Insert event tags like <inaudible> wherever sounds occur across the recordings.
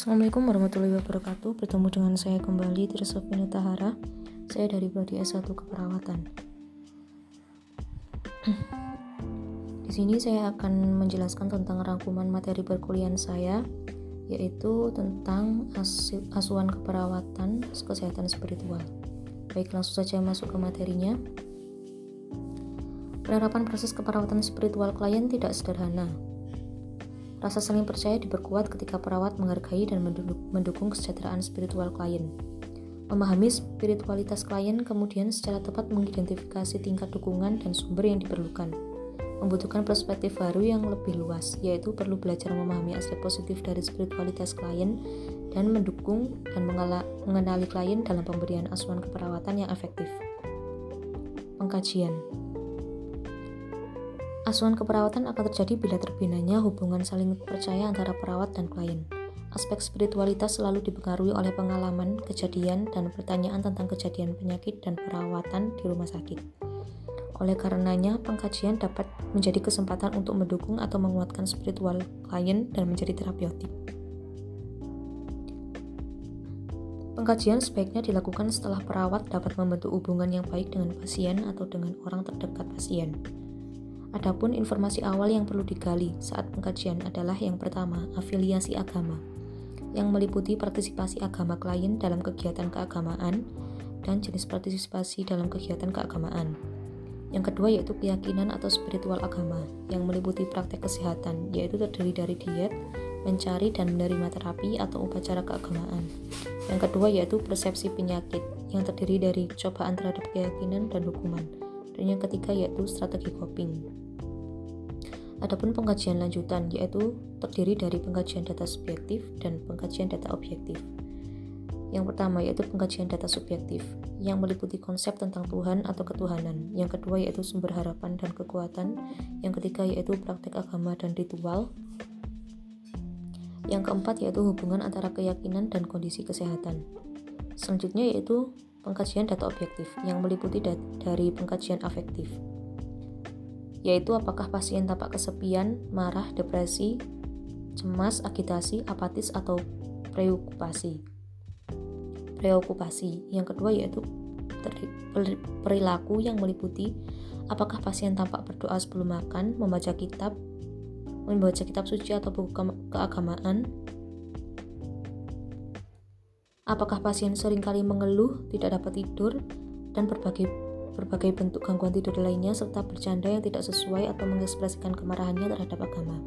Assalamualaikum warahmatullahi wabarakatuh. Bertemu dengan saya kembali Trisopina Tahara. Saya dari prodi S1 Keperawatan. <clears throat> Di sini saya akan menjelaskan tentang rangkuman materi perkuliahan saya yaitu tentang asuhan keperawatan kesehatan spiritual. Baik, langsung saja masuk ke materinya. Penerapan proses keperawatan spiritual klien tidak sederhana, Rasa saling percaya diperkuat ketika perawat menghargai dan mendukung kesejahteraan spiritual klien. Memahami spiritualitas klien kemudian secara tepat mengidentifikasi tingkat dukungan dan sumber yang diperlukan. Membutuhkan perspektif baru yang lebih luas, yaitu perlu belajar memahami aspek positif dari spiritualitas klien dan mendukung dan mengenali klien dalam pemberian asuhan keperawatan yang efektif. Pengkajian Asuhan keperawatan akan terjadi bila terbinanya hubungan saling percaya antara perawat dan klien. Aspek spiritualitas selalu dipengaruhi oleh pengalaman, kejadian, dan pertanyaan tentang kejadian penyakit dan perawatan di rumah sakit. Oleh karenanya, pengkajian dapat menjadi kesempatan untuk mendukung atau menguatkan spiritual klien dan menjadi terapeutik. Pengkajian sebaiknya dilakukan setelah perawat dapat membentuk hubungan yang baik dengan pasien atau dengan orang terdekat pasien. Adapun informasi awal yang perlu digali saat pengkajian adalah yang pertama, afiliasi agama, yang meliputi partisipasi agama klien dalam kegiatan keagamaan dan jenis partisipasi dalam kegiatan keagamaan. Yang kedua yaitu keyakinan atau spiritual agama, yang meliputi praktek kesehatan, yaitu terdiri dari diet, mencari dan menerima terapi atau upacara keagamaan. Yang kedua yaitu persepsi penyakit, yang terdiri dari cobaan terhadap keyakinan dan hukuman. Dan yang ketiga yaitu strategi coping. Adapun pengkajian lanjutan yaitu terdiri dari pengkajian data subjektif dan pengkajian data objektif. Yang pertama yaitu pengkajian data subjektif yang meliputi konsep tentang Tuhan atau ketuhanan. Yang kedua yaitu sumber harapan dan kekuatan. Yang ketiga yaitu praktek agama dan ritual. Yang keempat yaitu hubungan antara keyakinan dan kondisi kesehatan. Selanjutnya yaitu pengkajian data objektif yang meliputi dari pengkajian afektif yaitu apakah pasien tampak kesepian, marah, depresi, cemas, agitasi, apatis, atau preokupasi. Preokupasi. Yang kedua yaitu perilaku yang meliputi apakah pasien tampak berdoa sebelum makan, membaca kitab, membaca kitab suci atau buku keagamaan, apakah pasien sering kali mengeluh, tidak dapat tidur, dan berbagai berbagai bentuk gangguan tidur lainnya, serta bercanda yang tidak sesuai atau mengekspresikan kemarahannya terhadap agama.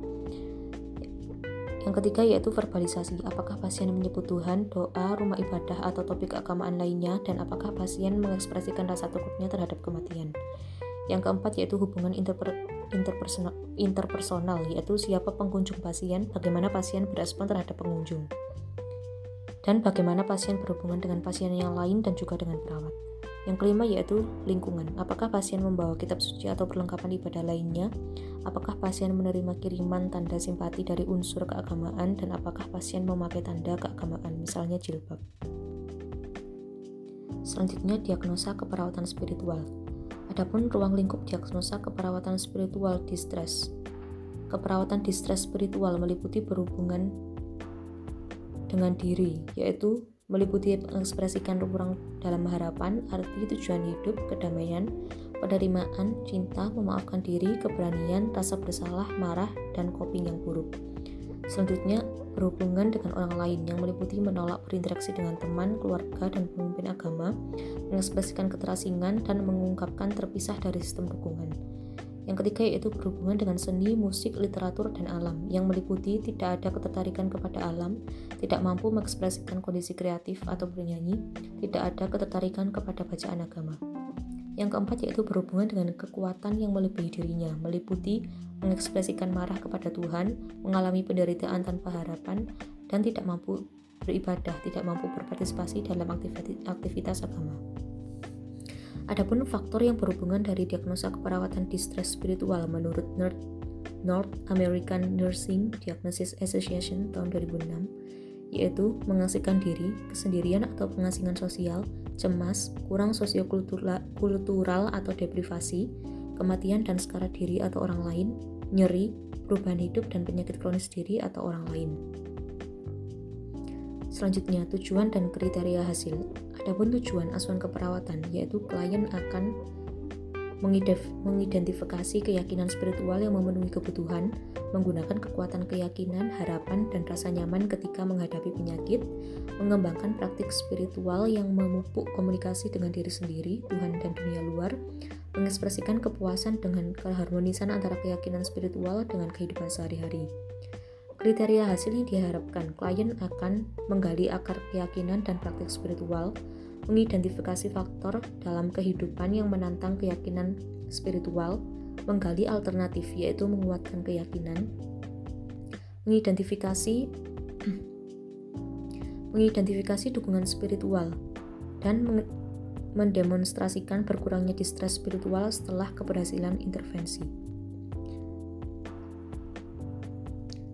Yang ketiga yaitu verbalisasi. Apakah pasien menyebut Tuhan, doa, rumah ibadah, atau topik keagamaan lainnya, dan apakah pasien mengekspresikan rasa takutnya terhadap kematian. Yang keempat yaitu hubungan interper, interpersonal, interpersonal, yaitu siapa pengunjung pasien, bagaimana pasien berespon terhadap pengunjung, dan bagaimana pasien berhubungan dengan pasien yang lain dan juga dengan perawat. Yang kelima yaitu lingkungan. Apakah pasien membawa kitab suci atau perlengkapan ibadah lainnya? Apakah pasien menerima kiriman tanda simpati dari unsur keagamaan dan apakah pasien memakai tanda keagamaan, misalnya jilbab? Selanjutnya diagnosa keperawatan spiritual. Adapun ruang lingkup diagnosa keperawatan spiritual distress. Keperawatan distress spiritual meliputi berhubungan dengan diri, yaitu meliputi mengekspresikan ruang dalam harapan, arti tujuan hidup, kedamaian, penerimaan, cinta, memaafkan diri, keberanian, rasa bersalah, marah, dan coping yang buruk. Selanjutnya, berhubungan dengan orang lain yang meliputi menolak berinteraksi dengan teman, keluarga, dan pemimpin agama, mengekspresikan keterasingan, dan mengungkapkan terpisah dari sistem dukungan. Yang ketiga yaitu berhubungan dengan seni, musik, literatur, dan alam yang meliputi tidak ada ketertarikan kepada alam, tidak mampu mengekspresikan kondisi kreatif atau bernyanyi, tidak ada ketertarikan kepada bacaan agama. Yang keempat yaitu berhubungan dengan kekuatan yang melebihi dirinya, meliputi mengekspresikan marah kepada Tuhan, mengalami penderitaan tanpa harapan, dan tidak mampu beribadah, tidak mampu berpartisipasi dalam aktivitas agama. Adapun faktor yang berhubungan dari diagnosa keperawatan distress spiritual menurut North American Nursing Diagnosis Association tahun 2006 yaitu mengasingkan diri, kesendirian atau pengasingan sosial, cemas, kurang sosiokultural atau deprivasi, kematian dan sekarat diri atau orang lain, nyeri, perubahan hidup dan penyakit kronis diri atau orang lain. Selanjutnya, tujuan dan kriteria hasil. Adapun tujuan asuhan keperawatan yaitu klien akan mengidentifikasi keyakinan spiritual yang memenuhi kebutuhan, menggunakan kekuatan keyakinan, harapan, dan rasa nyaman ketika menghadapi penyakit, mengembangkan praktik spiritual yang memupuk komunikasi dengan diri sendiri, Tuhan, dan dunia luar, mengekspresikan kepuasan dengan keharmonisan antara keyakinan spiritual dengan kehidupan sehari-hari. Kriteria hasil yang diharapkan, klien akan menggali akar keyakinan dan praktik spiritual, mengidentifikasi faktor dalam kehidupan yang menantang keyakinan spiritual, menggali alternatif yaitu menguatkan keyakinan, mengidentifikasi <clears throat> mengidentifikasi dukungan spiritual dan mendemonstrasikan berkurangnya distress spiritual setelah keberhasilan intervensi.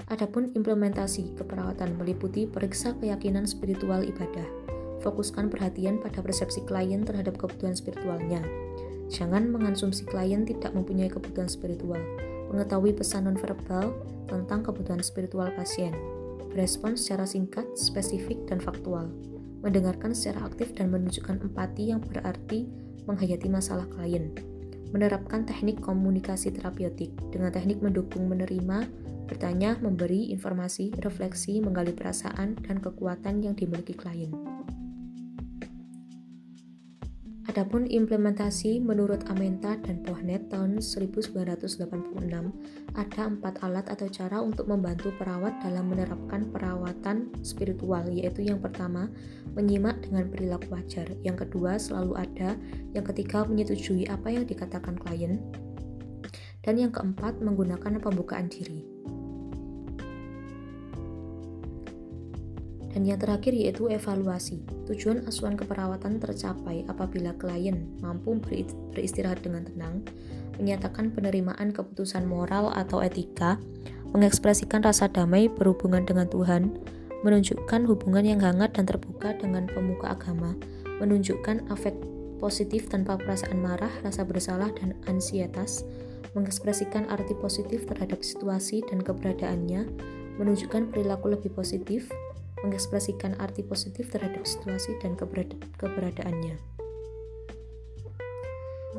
Adapun implementasi keperawatan meliputi periksa keyakinan spiritual ibadah, fokuskan perhatian pada persepsi klien terhadap kebutuhan spiritualnya. Jangan mengansumsi klien tidak mempunyai kebutuhan spiritual. Mengetahui pesan nonverbal tentang kebutuhan spiritual pasien. Berespon secara singkat, spesifik, dan faktual. Mendengarkan secara aktif dan menunjukkan empati yang berarti menghayati masalah klien. Menerapkan teknik komunikasi terapeutik dengan teknik mendukung menerima, bertanya, memberi informasi, refleksi, menggali perasaan, dan kekuatan yang dimiliki klien. Adapun implementasi menurut Amenta dan Pohnet tahun 1986, ada empat alat atau cara untuk membantu perawat dalam menerapkan perawatan spiritual, yaitu yang pertama, menyimak dengan perilaku wajar, yang kedua, selalu ada, yang ketiga, menyetujui apa yang dikatakan klien, dan yang keempat, menggunakan pembukaan diri. Dan yang terakhir yaitu evaluasi. Tujuan asuhan keperawatan tercapai apabila klien mampu beristirahat dengan tenang, menyatakan penerimaan keputusan moral atau etika, mengekspresikan rasa damai berhubungan dengan Tuhan, menunjukkan hubungan yang hangat dan terbuka dengan pemuka agama, menunjukkan afek positif tanpa perasaan marah, rasa bersalah, dan ansietas, mengekspresikan arti positif terhadap situasi dan keberadaannya, menunjukkan perilaku lebih positif, mengekspresikan arti positif terhadap situasi dan keberada keberadaannya.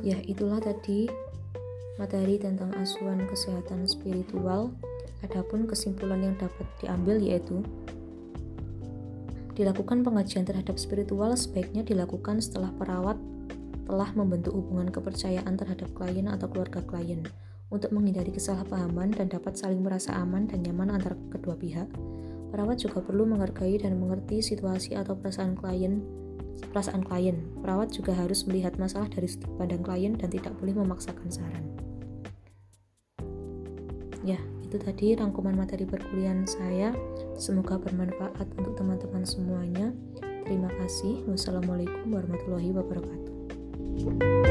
Ya, itulah tadi materi tentang asuhan kesehatan spiritual. Adapun kesimpulan yang dapat diambil yaitu dilakukan pengajian terhadap spiritual sebaiknya dilakukan setelah perawat telah membentuk hubungan kepercayaan terhadap klien atau keluarga klien untuk menghindari kesalahpahaman dan dapat saling merasa aman dan nyaman antara kedua pihak. Perawat juga perlu menghargai dan mengerti situasi atau perasaan klien. Perasaan klien. Perawat juga harus melihat masalah dari sudut pandang klien dan tidak boleh memaksakan saran. Ya, itu tadi rangkuman materi perkuliahan saya. Semoga bermanfaat untuk teman-teman semuanya. Terima kasih. Wassalamualaikum warahmatullahi wabarakatuh.